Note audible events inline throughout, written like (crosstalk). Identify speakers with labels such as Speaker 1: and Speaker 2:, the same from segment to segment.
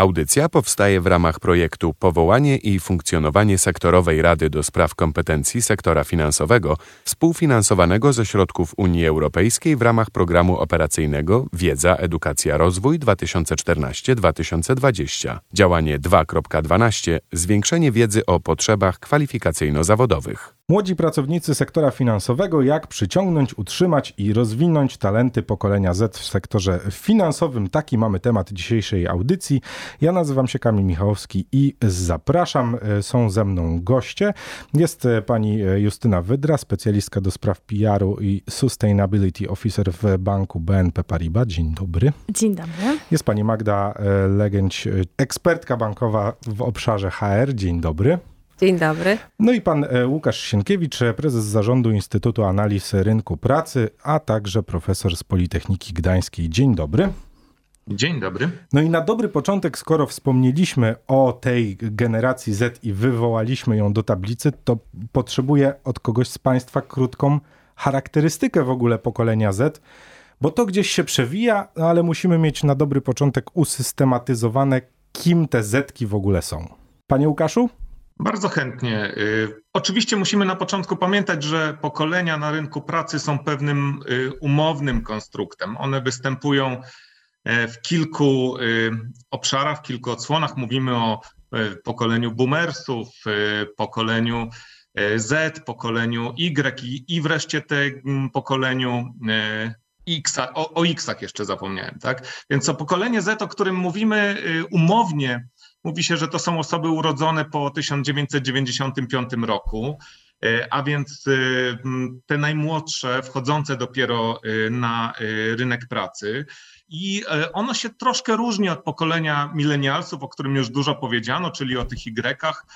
Speaker 1: Audycja powstaje w ramach projektu Powołanie i funkcjonowanie sektorowej Rady do Spraw Kompetencji Sektora Finansowego, współfinansowanego ze środków Unii Europejskiej w ramach programu operacyjnego Wiedza, Edukacja, Rozwój 2014-2020. Działanie 2.12 Zwiększenie wiedzy o potrzebach kwalifikacyjno-zawodowych.
Speaker 2: Młodzi pracownicy sektora finansowego, jak przyciągnąć, utrzymać i rozwinąć talenty pokolenia Z w sektorze finansowym. Taki mamy temat dzisiejszej audycji. Ja nazywam się Kamil Michałowski i zapraszam. Są ze mną goście. Jest pani Justyna Wydra, specjalistka do spraw PR-u i Sustainability Officer w banku BNP Paribas. Dzień dobry.
Speaker 3: Dzień dobry.
Speaker 2: Jest pani Magda Legęć, ekspertka bankowa w obszarze HR. Dzień dobry.
Speaker 4: Dzień dobry.
Speaker 2: No i pan Łukasz Sienkiewicz, prezes zarządu Instytutu Analiz Rynku Pracy, a także profesor z Politechniki Gdańskiej. Dzień dobry.
Speaker 5: Dzień dobry.
Speaker 2: No i na dobry początek, skoro wspomnieliśmy o tej generacji Z i wywołaliśmy ją do tablicy, to potrzebuję od kogoś z Państwa krótką charakterystykę w ogóle pokolenia Z, bo to gdzieś się przewija, no ale musimy mieć na dobry początek usystematyzowane, kim te Zetki w ogóle są. Panie Łukaszu?
Speaker 5: Bardzo chętnie. Oczywiście musimy na początku pamiętać, że pokolenia na rynku pracy są pewnym umownym konstruktem. One występują w kilku obszarach, w kilku odsłonach. Mówimy o pokoleniu boomersów, pokoleniu Z, pokoleniu Y i wreszcie tym pokoleniu X, o, o X-ach jeszcze zapomniałem, tak? Więc to pokolenie Z, o którym mówimy umownie, mówi się, że to są osoby urodzone po 1995 roku, a więc te najmłodsze, wchodzące dopiero na rynek pracy. I ono się troszkę różni od pokolenia milenialsów, o którym już dużo powiedziano, czyli o tych Y-ach,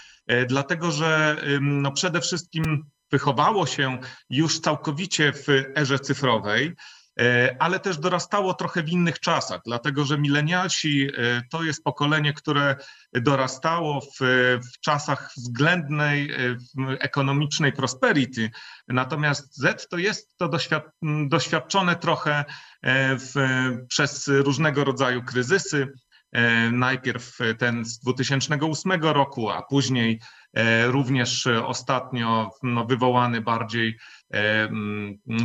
Speaker 5: dlatego że no przede wszystkim wychowało się już całkowicie w erze cyfrowej, ale też dorastało trochę w innych czasach, dlatego że milenialsi to jest pokolenie, które dorastało w, w czasach względnej ekonomicznej prosperity, natomiast Z to jest to doświadczone trochę w, przez różnego rodzaju kryzysy. Najpierw ten z 2008 roku, a później również ostatnio no, wywołany bardziej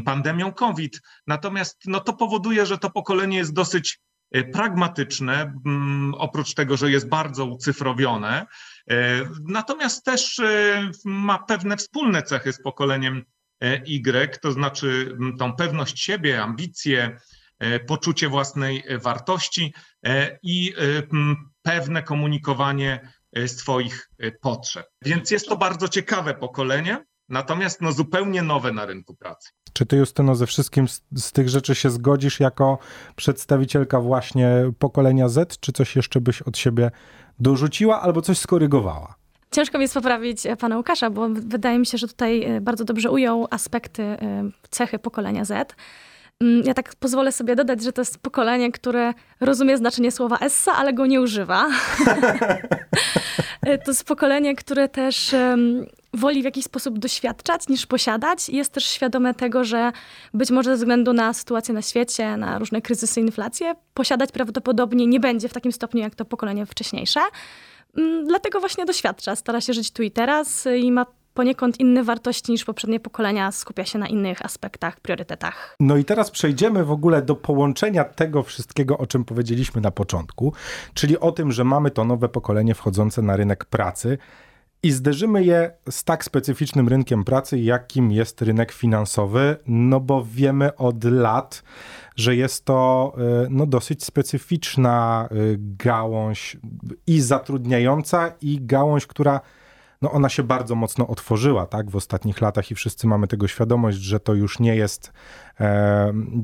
Speaker 5: pandemią COVID. Natomiast no, to powoduje, że to pokolenie jest dosyć pragmatyczne, oprócz tego, że jest bardzo ucyfrowione. Natomiast też ma pewne wspólne cechy z pokoleniem Y, to znaczy tą pewność siebie, ambicje, poczucie własnej wartości i pewne komunikowanie swoich potrzeb. Więc jest to bardzo ciekawe pokolenie, natomiast no zupełnie nowe na rynku pracy.
Speaker 2: Czy ty, Justyno, ze wszystkim z, z, tych rzeczy się zgodzisz jako przedstawicielka właśnie pokolenia Z, czy coś jeszcze byś od siebie dorzuciła albo coś skorygowała?
Speaker 3: Ciężko mi jest poprawić pana Łukasza, bo wydaje mi się, że tutaj bardzo dobrze ujął aspekty, cechy pokolenia Z. Ja tak pozwolę sobie dodać, że to jest pokolenie, które rozumie znaczenie słowa essa, ale go nie używa. (laughs) to jest pokolenie, które też woli w jakiś sposób doświadczać niż posiadać. Jest też świadome tego, że być może ze względu na sytuację na świecie, na różne kryzysy, inflację, posiadać prawdopodobnie nie będzie w takim stopniu jak to pokolenie wcześniejsze. Dlatego właśnie doświadcza, stara się żyć tu i teraz i ma poniekąd inne wartości niż poprzednie pokolenia, skupia się na innych aspektach, priorytetach.
Speaker 2: No i teraz przejdziemy w ogóle do połączenia tego wszystkiego, o czym powiedzieliśmy na początku, czyli o tym, że mamy to nowe pokolenie wchodzące na rynek pracy i zderzymy je z tak specyficznym rynkiem pracy, jakim jest rynek finansowy, no bo wiemy od lat, że jest to no, dosyć specyficzna gałąź i zatrudniająca, i gałąź, która no ona się bardzo mocno otworzyła tak, w ostatnich latach i wszyscy mamy tego świadomość, że to już nie jest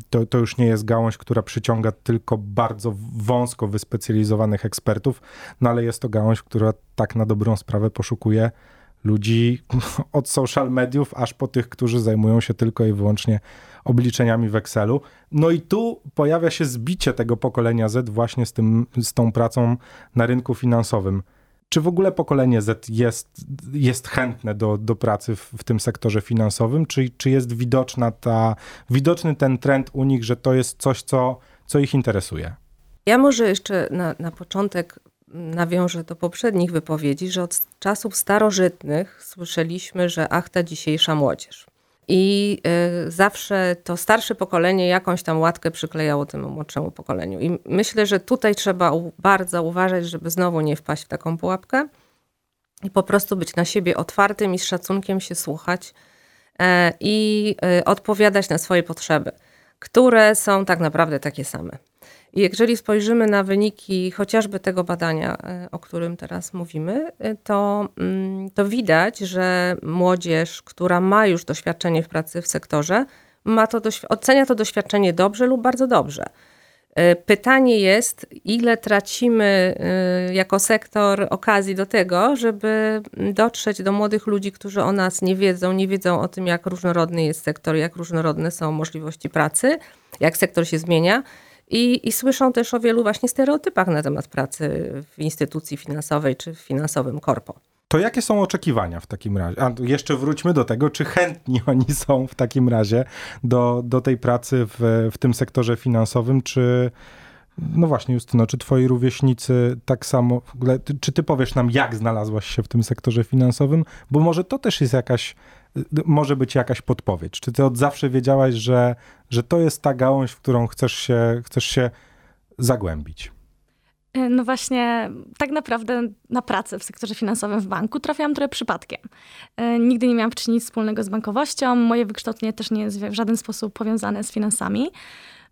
Speaker 2: to, to już nie jest gałąź, która przyciąga tylko bardzo wąsko wyspecjalizowanych ekspertów, no ale jest to gałąź, która tak na dobrą sprawę poszukuje ludzi (laughs) od social mediów, aż po tych, którzy zajmują się tylko i wyłącznie obliczeniami w Excelu. No i tu pojawia się zbicie tego pokolenia Z właśnie z, tym, z tą pracą na rynku finansowym. Czy w ogóle pokolenie Z jest, jest chętne do, do pracy w, w tym sektorze finansowym? Czy, czy jest widoczna ta, widoczny ten trend u nich, że to jest coś, co, co ich interesuje?
Speaker 4: Ja może jeszcze na, na początek nawiążę do poprzednich wypowiedzi, że od czasów starożytnych słyszeliśmy, że ach, ta dzisiejsza młodzież. I y, zawsze to starsze pokolenie jakąś tam łatkę przyklejało temu młodszemu pokoleniu. I myślę, że tutaj trzeba bardzo uważać, żeby znowu nie wpaść w taką pułapkę i po prostu być na siebie otwartym i z szacunkiem się słuchać e, i y, odpowiadać na swoje potrzeby, które są tak naprawdę takie same. I jeżeli spojrzymy na wyniki chociażby tego badania, e, o którym teraz mówimy, e, to, mm, to widać, że młodzież, która ma już doświadczenie w pracy w sektorze, ma to ocenia to doświadczenie dobrze lub bardzo dobrze. E, pytanie jest, ile tracimy jako sektor okazji do tego, żeby dotrzeć do młodych ludzi, którzy o nas nie wiedzą, nie wiedzą o tym, jak różnorodny jest sektor, jak różnorodne są możliwości pracy, jak sektor się zmienia i, I słyszą też o wielu właśnie stereotypach na temat pracy w instytucji finansowej czy w finansowym korpo.
Speaker 2: To jakie są oczekiwania w takim razie? A jeszcze wróćmy do tego, czy chętni (laughs) oni są w takim razie do, do tej pracy w, w tym sektorze finansowym, czy no właśnie, Justyno, czy twoi rówieśnicy tak samo, ogóle, czy ty powiesz nam, jak znalazłaś się w tym sektorze finansowym? Bo może to też jest jakaś może być jakaś podpowiedź? Czy ty od zawsze wiedziałaś, że, że to jest ta gałąź, w którą chcesz się, chcesz się zagłębić?
Speaker 3: E, no właśnie, tak naprawdę na pracę w sektorze finansowym w banku trafiłam trochę przypadkiem. E, nigdy nie miałam wcześniej wspólnego z bankowością, moje wykształcenie też nie jest w żaden sposób powiązane z finansami.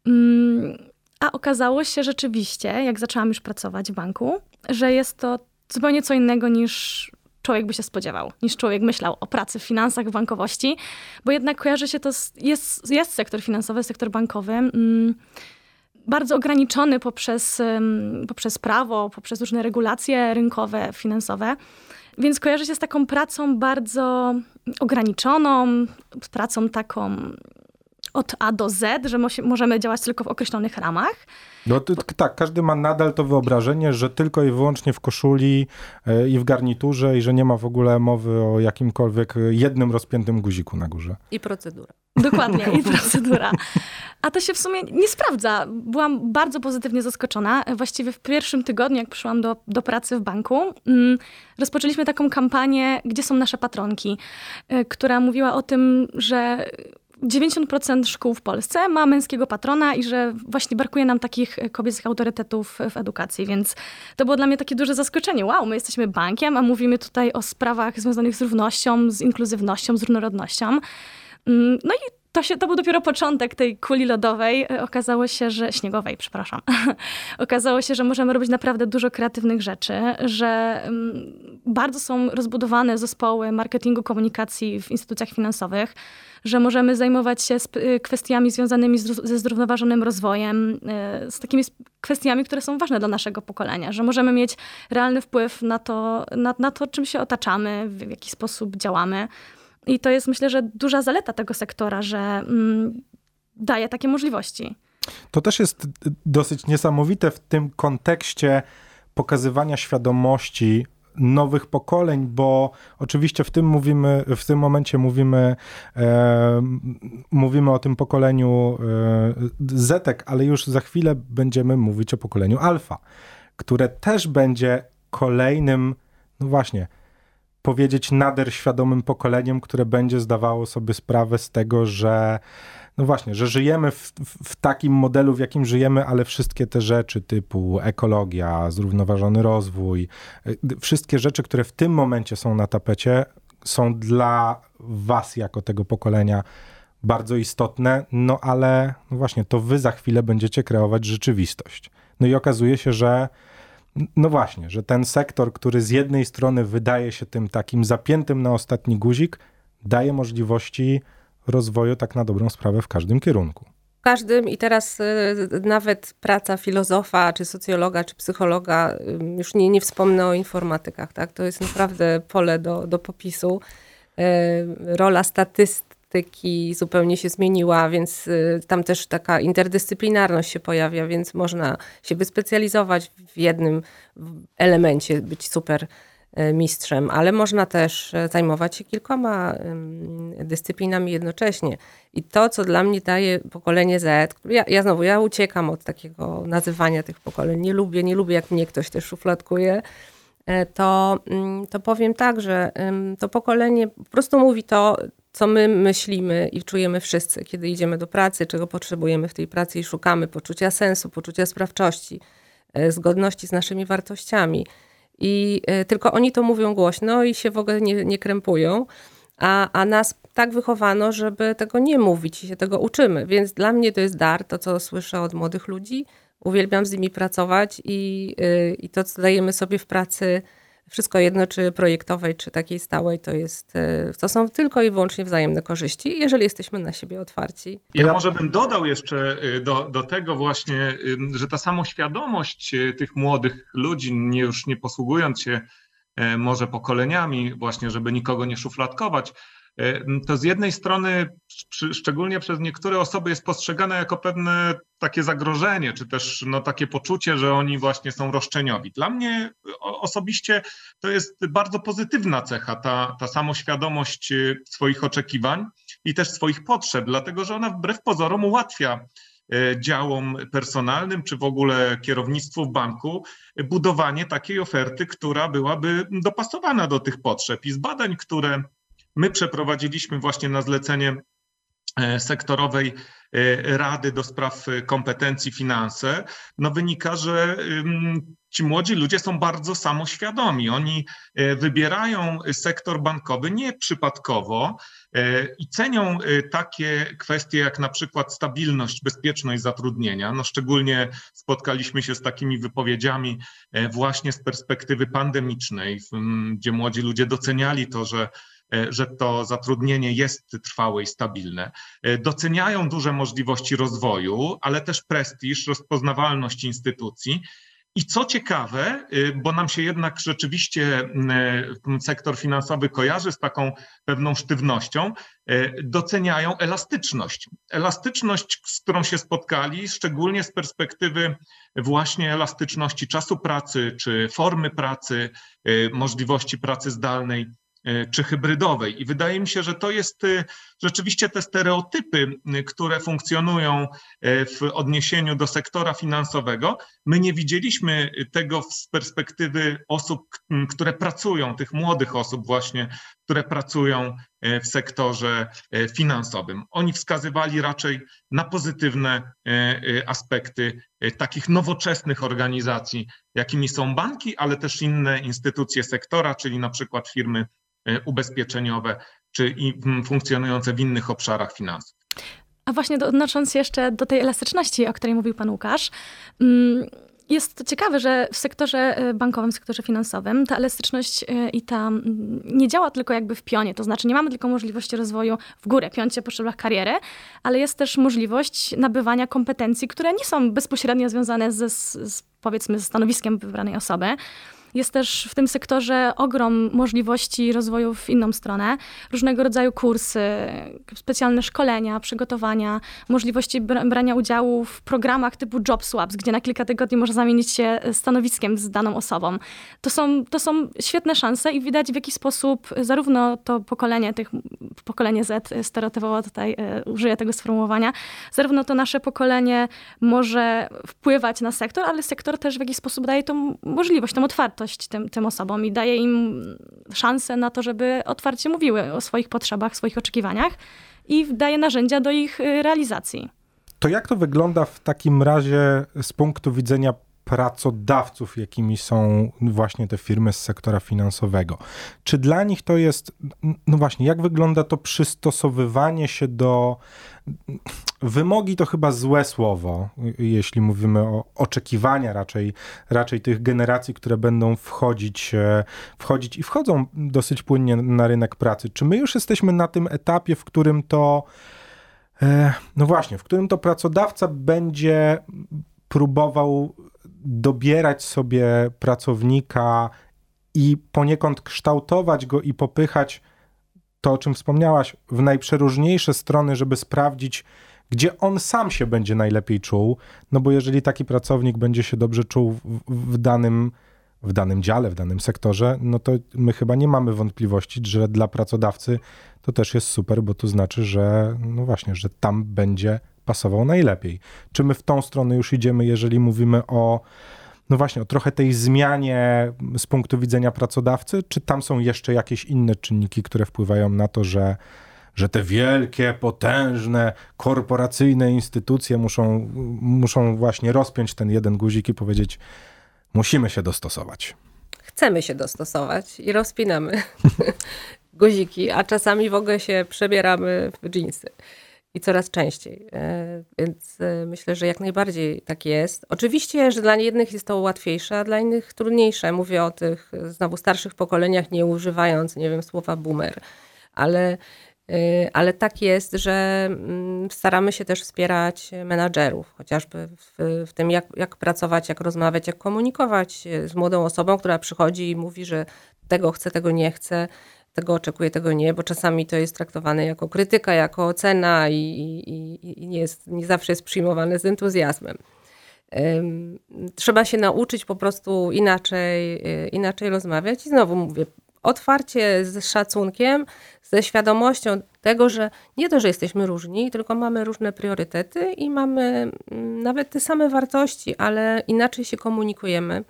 Speaker 3: Mm, a okazało się rzeczywiście, jak zaczęłam już pracować w banku, że jest to zupełnie co innego niż człowiek by się spodziewał, niż człowiek myślał o pracy w finansach, w bankowości, bo jednak kojarzy się to, z, jest, jest sektor finansowy, sektor bankowy, mm, bardzo ograniczony poprzez, poprzez prawo, poprzez różne regulacje rynkowe, finansowe. Więc kojarzy się z taką pracą bardzo ograniczoną, z pracą taką od A do Z, że możemy działać tylko w określonych ramach.
Speaker 2: No to, tak, każdy ma nadal to wyobrażenie, że tylko i wyłącznie w koszuli e, i w garniturze i że nie ma w ogóle mowy o jakimkolwiek jednym rozpiętym guziku na górze.
Speaker 4: I procedura.
Speaker 3: Dokładnie, i (laughs) procedura. A to się w sumie nie sprawdza. Byłam bardzo pozytywnie zaskoczona. Właściwie w pierwszym tygodniu, jak przyszłam do, do pracy w banku, mm, rozpoczęliśmy taką kampanię, gdzie są nasze patronki, e, która mówiła o tym, że 90% szkół w Polsce ma męskiego patrona i że właśnie brakuje nam takich kobiecych autorytetów w edukacji, więc to było dla mnie takie duże zaskoczenie. Wow, my jesteśmy bankiem, a mówimy tutaj o sprawach związanych z równością, z inkluzywnością, z różnorodnością. Mm, no i to, się, to był dopiero początek tej kuli lodowej. Okazało się, że śniegowej, przepraszam. (laughs) Okazało się, że możemy robić naprawdę dużo kreatywnych rzeczy, że mm, bardzo są rozbudowane zespoły marketingu, komunikacji w instytucjach finansowych że możemy zajmować się y, kwestiami związanymi z, ze zrównoważonym rozwojem, y, z takimi kwestiami, które są ważne dla naszego pokolenia, że możemy mieć realny wpływ na to, na, na to czym się otaczamy, w jaki sposób działamy. I to jest myślę, że duża zaleta tego sektora, że mm, daje takie możliwości.
Speaker 2: To też jest dosyć niesamowite w tym kontekście pokazywania świadomości nowych pokoleń, bo oczywiście w tym mówimy, w tym momencie mówimy, e, mówimy o tym pokoleniu e, Zetek, ale już za chwilę będziemy mówić o pokoleniu Alfa, które też będzie kolejnym, no właśnie, powiedzieć nader świadomym pokoleniem, które będzie zdawało sobie sprawę z tego, że no właśnie, że żyjemy w, w, takim modelu, w jakim żyjemy, ale wszystkie te rzeczy typu ekologia, zrównoważony rozwój, y, wszystkie rzeczy, które w tym momencie są na tapecie, są dla was jako tego pokolenia bardzo istotne, no ale no właśnie, to wy za chwilę będziecie kreować rzeczywistość. No i okazuje się, że no właśnie, że ten sektor, który z jednej strony wydaje się tym takim zapiętym na ostatni guzik, daje możliwości rozwoju tak na dobrą sprawę w każdym kierunku.
Speaker 4: W każdym i teraz y, nawet praca filozofa, czy socjologa, czy psychologa, y, już nie, nie wspomnę o informatykach, tak? To jest naprawdę pole do, do popisu. Y, rola statystyki zupełnie się zmieniła, więc tam też taka interdyscyplinarność się pojawia, więc można się wyspecjalizować w jednym elemencie, być super e, mistrzem, ale można też e, zajmować się kilkoma dyscyplinami jednocześnie. I to, co dla mnie daje pokolenie Z, ja, ja znowu, ja uciekam od takiego nazywania tych pokoleń, nie lubię, nie lubię, jak mnie ktoś też szufladkuje, to, mm, to powiem tak, że to pokolenie po prostu mówi to, co my myślimy i czujemy wszyscy, kiedy idziemy do pracy, czego potrzebujemy w tej pracy i szukamy poczucia sensu, poczucia sprawczości, e, zgodności z naszymi wartościami. I e, tylko oni to mówią głośno i się w ogóle nie, nie krępują, a, a nas tak wychowano, żeby tego nie mówić i się tego uczymy. Więc dla mnie to jest dar, to co słyszę od młodych ludzi. Uwielbiam z nimi pracować i, e, i to, co dajemy sobie w pracy, wszystko jedno, czy projektowej, czy takiej stałej, to jest, e, to są tylko i wyłącznie wzajemne korzyści, jeżeli jesteśmy na siebie otwarci.
Speaker 5: Ja może bym dodał jeszcze e, do, do tego właśnie, że ta samoświadomość e, tych młodych ludzi, nie już nie posługując się może pokoleniami, właśnie, żeby nikogo nie szufladkować, to z jednej strony, szczególnie przez niektóre osoby, jest postrzegane jako pewne takie zagrożenie, czy też no, takie poczucie, że oni właśnie są roszczeniowi. Dla mnie osobiście to jest bardzo pozytywna cecha, ta, ta samoświadomość e, swoich oczekiwań i też swoich potrzeb, dlatego że ona wbrew pozorom ułatwia e, działom personalnym, czy w ogóle kierownictwu w banku, budowanie takiej oferty, która byłaby dopasowana do tych potrzeb. I z badań, które My przeprowadziliśmy właśnie na zlecenie e, sektorowej e, Rady do Spraw Kompetencji Finanse, no wynika, że ci młodzi ludzie są bardzo samoświadomi. Oni e, wybierają sektor bankowy nie przypadkowo i cenią takie kwestie jak na przykład stabilność, bezpieczność zatrudnienia. No szczególnie spotkaliśmy się z takimi wypowiedziami właśnie z perspektywy pandemicznej, gdzie młodzi ludzie doceniali to, że E, że to zatrudnienie jest trwałe i stabilne. E, doceniają duże możliwości rozwoju, ale też prestiż, rozpoznawalność instytucji. I co ciekawe, e, bo nam się jednak rzeczywiście sektor finansowy kojarzy z taką pewną sztywnością, doceniają elastyczność. Elastyczność, z którą się spotkali, szczególnie z perspektywy właśnie elastyczności czasu pracy czy formy pracy, możliwości pracy zdalnej. E, czy hybrydowej. I wydaje mi się, że to jest e, rzeczywiście te stereotypy, które funkcjonują e, w odniesieniu do sektora finansowego. My nie widzieliśmy tego z perspektywy osób, które pracują, tych młodych osób właśnie, które pracują w sektorze finansowym. Oni wskazywali raczej na pozytywne aspekty takich nowoczesnych organizacji, jakimi są banki, ale też inne instytucje sektora, czyli na przykład firmy E, ubezpieczeniowe czy funkcjonujące w innych obszarach finansów.
Speaker 3: A właśnie odnosząc jeszcze do tej elastyczności, o której mówił pan Łukasz, mm, jest to ciekawe, że w sektorze e, bankowym, w sektorze finansowym ta elastyczność e, i ta mm, nie działa tylko jakby w pionie, to znaczy nie mamy tylko możliwości rozwoju w górę, piącie po szczeblach kariery, ale jest też możliwość nabywania kompetencji, które nie są bezpośrednio związane ze, z, powiedzmy, ze stanowiskiem wybranej osoby. Jest też w tym sektorze ogrom możliwości rozwoju w inną stronę. Różnego rodzaju kursy, specjalne szkolenia, przygotowania, możliwości brania udziału w programach typu Job Swaps, gdzie na kilka tygodni można zamienić się stanowiskiem z daną osobą. To są, to są świetne szanse i widać w jaki sposób zarówno to pokolenie, tych, pokolenie Z, stereotypowo tutaj e, użyję tego sformułowania, zarówno to nasze pokolenie może wpływać na sektor, ale sektor też w jakiś sposób daje tą możliwość, tą otwartość wartość tym, tym osobom i daje im szansę na to, żeby otwarcie mówiły o swoich potrzebach, swoich oczekiwaniach i daje narzędzia do ich y, realizacji.
Speaker 2: To jak to wygląda w takim razie z punktu widzenia pracodawców, jakimi są właśnie te firmy z sektora finansowego. Czy dla nich to jest, no właśnie, jak wygląda to przystosowywanie się do. Wymogi to chyba złe słowo, jeśli mówimy o oczekiwania raczej, raczej tych generacji, które będą wchodzić, e, wchodzić i wchodzą dosyć płynnie na rynek pracy. Czy my już jesteśmy na tym etapie, w którym to. E, no właśnie, w którym to pracodawca będzie próbował dobierać sobie pracownika i poniekąd kształtować go i popychać to, o czym wspomniałaś, w najprzeróżniejsze strony, żeby sprawdzić, gdzie on sam się będzie najlepiej czuł. No bo jeżeli taki pracownik będzie się dobrze czuł w, w danym w danym dziale, w danym sektorze, no to my chyba nie mamy wątpliwości, że dla pracodawcy to też jest super, bo to znaczy, że no właśnie, że tam będzie pasował najlepiej. Czy my w tą stronę już idziemy, jeżeli mówimy o no właśnie, o trochę tej zmianie z punktu widzenia pracodawcy, czy tam są jeszcze jakieś inne czynniki, które wpływają na to, że, że te wielkie, potężne, korporacyjne instytucje muszą, muszą właśnie rozpiąć ten jeden guzik i powiedzieć, musimy się dostosować.
Speaker 4: Chcemy się dostosować i rozpinamy (laughs) guziki, a czasami w ogóle się przebieramy w dżinsy i coraz częściej. E, więc e, myślę, że jak najbardziej tak jest. Oczywiście, że dla jednych jest to łatwiejsze, a dla innych trudniejsze. Mówię o tych znowu starszych pokoleniach, nie używając, nie wiem, słowa boomer, ale, e, ale tak jest, że mm, staramy się też wspierać menadżerów, chociażby w, w tym, jak, jak pracować, jak rozmawiać, jak komunikować z młodą osobą, która przychodzi i mówi, że tego chce, tego nie chce tego oczekuję, tego nie, bo czasami to jest traktowane jako krytyka, jako ocena i, i, i nie, jest, nie zawsze jest przyjmowane z entuzjazmem. Trzeba się nauczyć po prostu inaczej, e, inaczej rozmawiać i znowu mówię, otwarcie, z szacunkiem, ze świadomością tego, że nie to, że jesteśmy różni, tylko mamy różne priorytety i mamy mm, nawet te same wartości, ale inaczej się komunikujemy.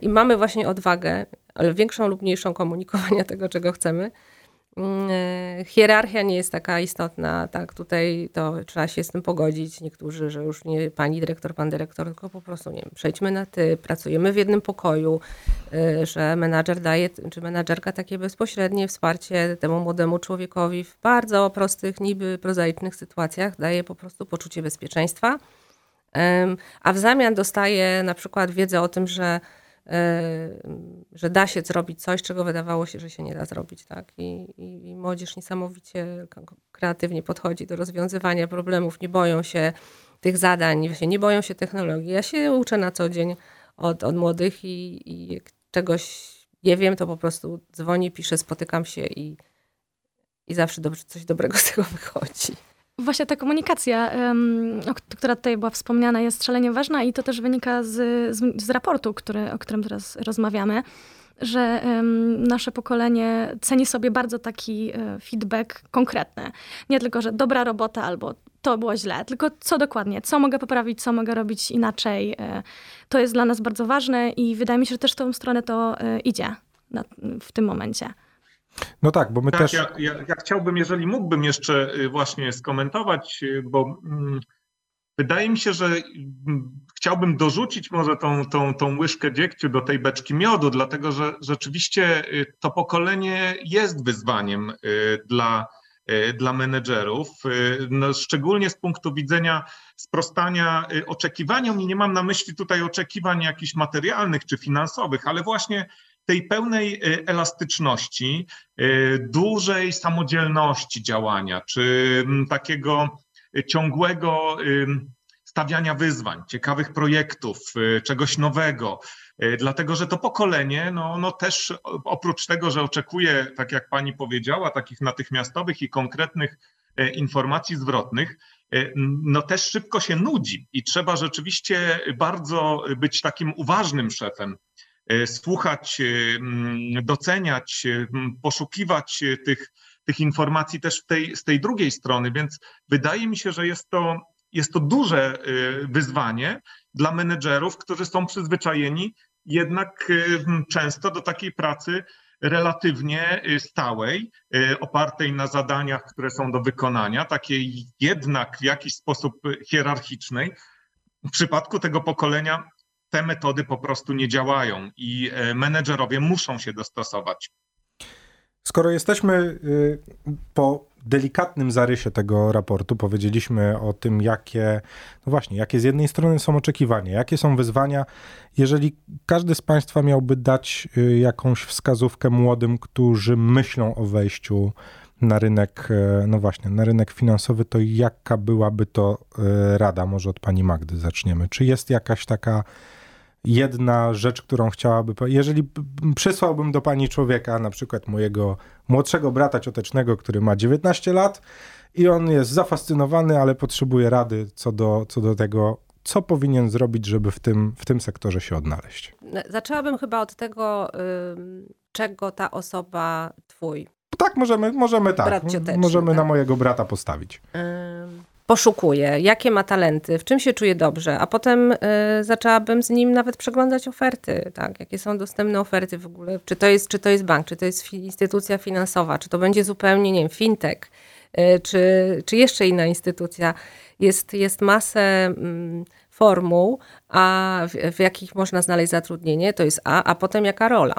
Speaker 4: I mamy właśnie odwagę, ale większą lub mniejszą komunikowania (laughs) tego, czego chcemy. Mm, hierarchia nie jest taka istotna, tak, tutaj to trzeba się z tym pogodzić. Niektórzy, że już nie pani dyrektor, pan dyrektor, tylko po prostu, nie wiem, przejdźmy na ty, pracujemy w jednym pokoju, e, że menadżer daje, czy menadżerka takie bezpośrednie wsparcie temu młodemu człowiekowi w bardzo prostych, niby prozaicznych sytuacjach, daje po prostu poczucie bezpieczeństwa, a w zamian dostaje na przykład wiedzę o tym, że że da się zrobić coś, czego wydawało się, że się nie da zrobić. Tak? I, i, i młodzież niesamowicie kreatywnie podchodzi do rozwiązywania problemów, nie boją się tych zadań, nie boją się technologii. Ja się uczę na co dzień od, od młodych i, i czegoś nie wiem, to po prostu dzwonię, piszę, spotykam się i, i zawsze dobrze, coś dobrego z tego wychodzi.
Speaker 3: Właśnie ta komunikacja, um, która tutaj była wspomniana, jest szalenie ważna i to też wynika z, z, z raportu, który, o którym teraz rozmawiamy, że um, nasze pokolenie ceni sobie bardzo taki uh, feedback konkretny. Nie tylko, że dobra robota albo to było źle, tylko co dokładnie, co mogę poprawić, co mogę robić inaczej. Uh, to jest dla nas bardzo ważne i wydaje mi się, że też w tą stronę to uh, idzie na, w tym momencie.
Speaker 2: No tak, bo my
Speaker 5: tak,
Speaker 2: też.
Speaker 5: Ja, ja, ja, chciałbym, jeżeli mógłbym jeszcze y, właśnie skomentować, y, bo mm, wydaje mi się, że mm, chciałbym dorzucić może tą, tą, tą łyżkę dziegciu do tej beczki miodu, dlatego że rzeczywiście y, to pokolenie jest wyzwaniem dla, dla menedżerów, no, szczególnie z punktu widzenia sprostania oczekiwaniom i nie mam na myśli tutaj oczekiwań jakichś materialnych czy finansowych, ale właśnie tej pełnej y, elastyczności, y, dużej samodzielności działania, czy mm, takiego ciągłego stawiania wyzwań, ciekawych projektów, y, czegoś nowego. Dlatego, że to pokolenie, no, no też oprócz tego, że oczekuje, tak jak pani powiedziała, takich natychmiastowych i konkretnych informacji zwrotnych, no też szybko się nudzi i trzeba rzeczywiście bardzo być takim uważnym szefem słuchać, e, doceniać, e, poszukiwać tych, tych informacji też tej, z tej drugiej strony, więc wydaje mi się, że jest to, jest to duże wyzwanie dla menedżerów, którzy są przyzwyczajeni jednak często do takiej pracy relatywnie stałej, opartej na zadaniach, które są do wykonania, takiej jednak w jakiś sposób hierarchicznej. W przypadku tego pokolenia te metody po prostu nie działają i e, menedżerowie muszą się dostosować.
Speaker 2: Skoro jesteśmy y, po delikatnym zarysie tego raportu, powiedzieliśmy o tym, jakie, no właśnie, jakie z jednej strony są oczekiwania, jakie są wyzwania. Jeżeli każdy z Państwa miałby dać y, jakąś wskazówkę młodym, którzy myślą o wejściu na rynek, e, no właśnie, na rynek finansowy, to jaka byłaby to rada? Może od Pani Magdy zaczniemy. Czy jest jakaś taka jedna rzecz, którą chciałaby. Jeżeli przysłałbym do pani człowieka, na przykład mojego młodszego brata ciotecznego, który ma 19 lat i on jest zafascynowany, ale potrzebuje rady co do, co do tego, co powinien zrobić, żeby w tym, w tym sektorze się odnaleźć?
Speaker 4: Zaczęłabym chyba od tego, czego ta osoba, twój.
Speaker 2: Tak, możemy, możemy tak. możemy tak? na mojego brata postawić
Speaker 4: poszukuje, jakie ma talenty, w czym się czuje dobrze, a potem y, zaczęłabym z nim nawet przeglądać oferty, tak, jakie są dostępne oferty w ogóle, czy to jest, czy to jest bank, czy to jest instytucja finansowa, czy to będzie zupełnie, nie wiem, fintech, y, czy, czy jeszcze inna instytucja. Jest, jest masę mm, formuł, a w, w jakich można znaleźć zatrudnienie, to jest A, a potem jaka rola.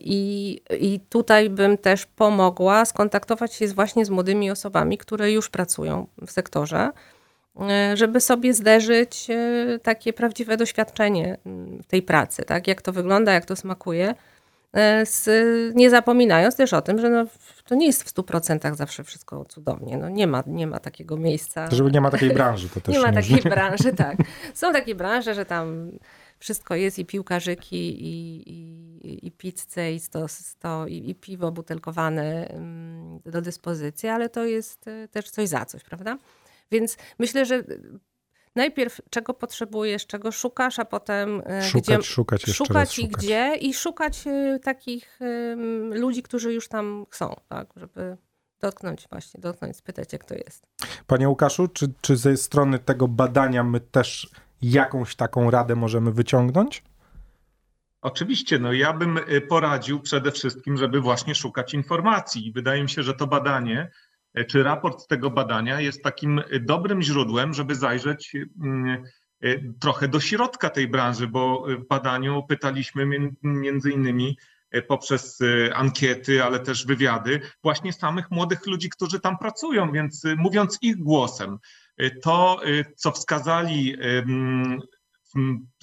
Speaker 4: I, I tutaj bym też pomogła skontaktować się właśnie z młodymi osobami, które już pracują w sektorze, żeby sobie zderzyć e, takie prawdziwe doświadczenie mm, tej pracy, tak? jak to wygląda, jak to smakuje, e, z, nie zapominając też o tym, że no, to nie jest w 100% zawsze wszystko cudownie. No, nie, ma, nie ma takiego miejsca.
Speaker 2: Żeby nie ma takiej branży, to (laughs) też
Speaker 4: nie ma takiej branży, tak. Są takie branże, że tam wszystko jest i piłkarzyki, i, i, i pizzę, i, sto, sto, i, i piwo butelkowane mm, do dyspozycji, ale to jest e, też coś za coś, prawda? Więc myślę, że najpierw czego potrzebujesz, czego szukasz, a potem
Speaker 2: e, szukać, gdzie, szukać,
Speaker 4: szukać
Speaker 2: i szukać.
Speaker 4: gdzie i szukać e, takich ludzi, którzy już tam są, tak, żeby dotknąć właśnie, dotknąć, spytać jak to jest.
Speaker 2: Panie Łukaszu, czy, czy ze strony tego badania my też jakąś taką radę możemy wyciągnąć?
Speaker 5: Oczywiście, no ja bym y, poradził przede wszystkim, żeby właśnie szukać informacji. Wydaje mi się, że to badanie, y, czy raport z tego badania jest takim y, dobrym źródłem, żeby zajrzeć mm, trochę do środka tej branży, bo w badaniu pytaliśmy między innymi poprzez ankiety, ale też wywiady właśnie samych młodych ludzi, którzy tam pracują, więc mówiąc ich głosem, to, y, co wskazali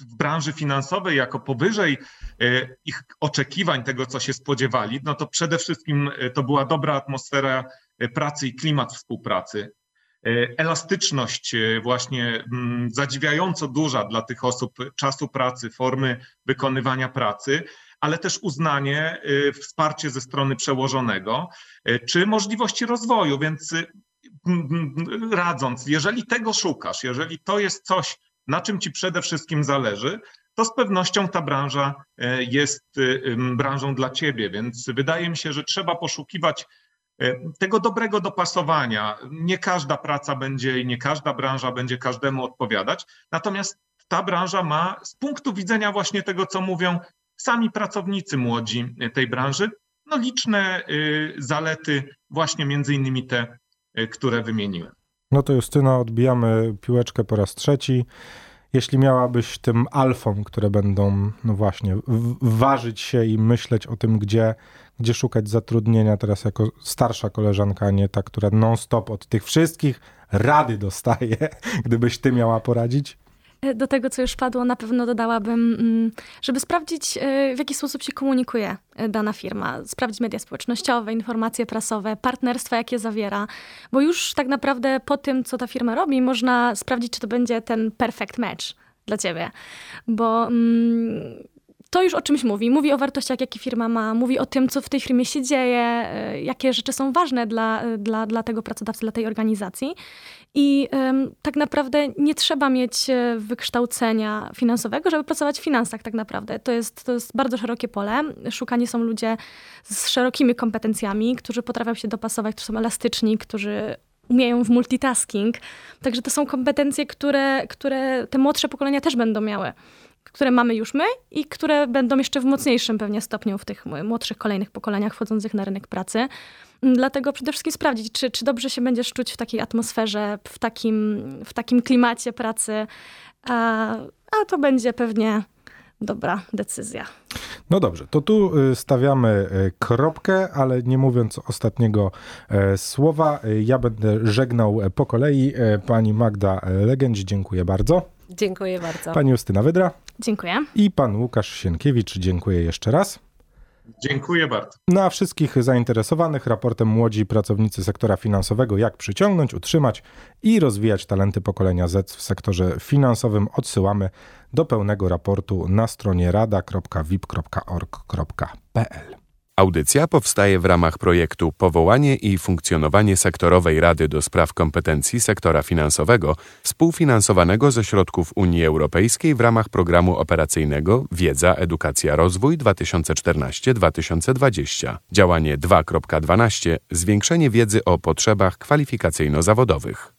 Speaker 5: w branży finansowej jako powyżej y, ich oczekiwań, tego co się spodziewali, no to przede wszystkim y, to była dobra atmosfera pracy i klimat współpracy. Elastyczność właśnie zadziwiająco duża dla tych osób czasu pracy, formy wykonywania pracy, ale też uznanie, wsparcie ze strony przełożonego, czy możliwości rozwoju, więc radząc, jeżeli tego szukasz, jeżeli to jest coś, na czym ci przede wszystkim zależy, to z pewnością ta branża e, jest e, branżą dla ciebie, więc wydaje mi się, że trzeba poszukiwać e, tego dobrego dopasowania. Nie każda praca będzie i nie każda branża będzie każdemu odpowiadać, natomiast ta branża ma z punktu widzenia właśnie tego, co mówią sami pracownicy młodzi tej branży, no liczne zalety, właśnie między innymi te, Y, które wymieniłem.
Speaker 2: No to Justyna, odbijamy piłeczkę po raz trzeci. Jeśli miałabyś tym alfom, które będą, no właśnie, ważyć się i myśleć o tym, gdzie, gdzie szukać zatrudnienia, teraz jako starsza koleżanka, a nie ta, która non-stop od tych wszystkich rady dostaje, (laughs) gdybyś ty miała poradzić?
Speaker 3: E, do tego, co już padło, na pewno dodałabym, mm, żeby sprawdzić, e, w jaki sposób się komunikuje e, dana firma, sprawdzić media społecznościowe, informacje prasowe, partnerstwa, jakie zawiera, bo już tak naprawdę po tym, co ta firma robi, można sprawdzić, czy to będzie ten perfect match dla ciebie, bo mm, to już o czymś mówi. Mówi o wartościach, jakie firma ma, mówi o tym, co w tej firmie się dzieje, jakie rzeczy są ważne dla, dla, dla tego pracodawcy, dla tej organizacji. I um, tak naprawdę nie trzeba mieć e, wykształcenia finansowego, żeby pracować w finansach tak naprawdę. To jest, to jest bardzo szerokie pole. Szukani są ludzie z szerokimi kompetencjami, którzy potrafią się dopasować, którzy są elastyczni, którzy umieją w multitasking. Także to są kompetencje, które, które te młodsze pokolenia też będą miały które mamy już my i które będą jeszcze w mocniejszym pewnie stopniu w tych młodszych kolejnych pokoleniach wchodzących na rynek pracy. Dlatego przede wszystkim sprawdzić, czy, czy dobrze się będziesz czuć w takiej atmosferze, w takim, w takim klimacie pracy, a, a to będzie pewnie dobra decyzja.
Speaker 2: No dobrze, to tu y, stawiamy y, kropkę, ale nie mówiąc ostatniego e, słowa, y, ja będę żegnał po kolei. E, pani Magda Legędź, dziękuję bardzo.
Speaker 4: Dziękuję bardzo.
Speaker 2: Pani Justyna Wydra.
Speaker 3: Dziękuję.
Speaker 2: I pan Łukasz Sienkiewicz, dziękuję jeszcze raz.
Speaker 5: Dziękuję bardzo.
Speaker 2: Na wszystkich zainteresowanych raportem Młodzi Pracownicy Sektora Finansowego Jak przyciągnąć, utrzymać i rozwijać talenty pokolenia Z w sektorze finansowym odsyłamy do pełnego raportu na stronie rada.wip.org.pl.
Speaker 1: Audycja powstaje w ramach projektu Powołanie i funkcjonowanie sektorowej Rady do Spraw Kompetencji Sektora Finansowego, współfinansowanego ze środków Unii Europejskiej w ramach programu operacyjnego Wiedza, Edukacja, Rozwój 2014-2020. Działanie 2.12 Zwiększenie wiedzy o potrzebach kwalifikacyjno-zawodowych.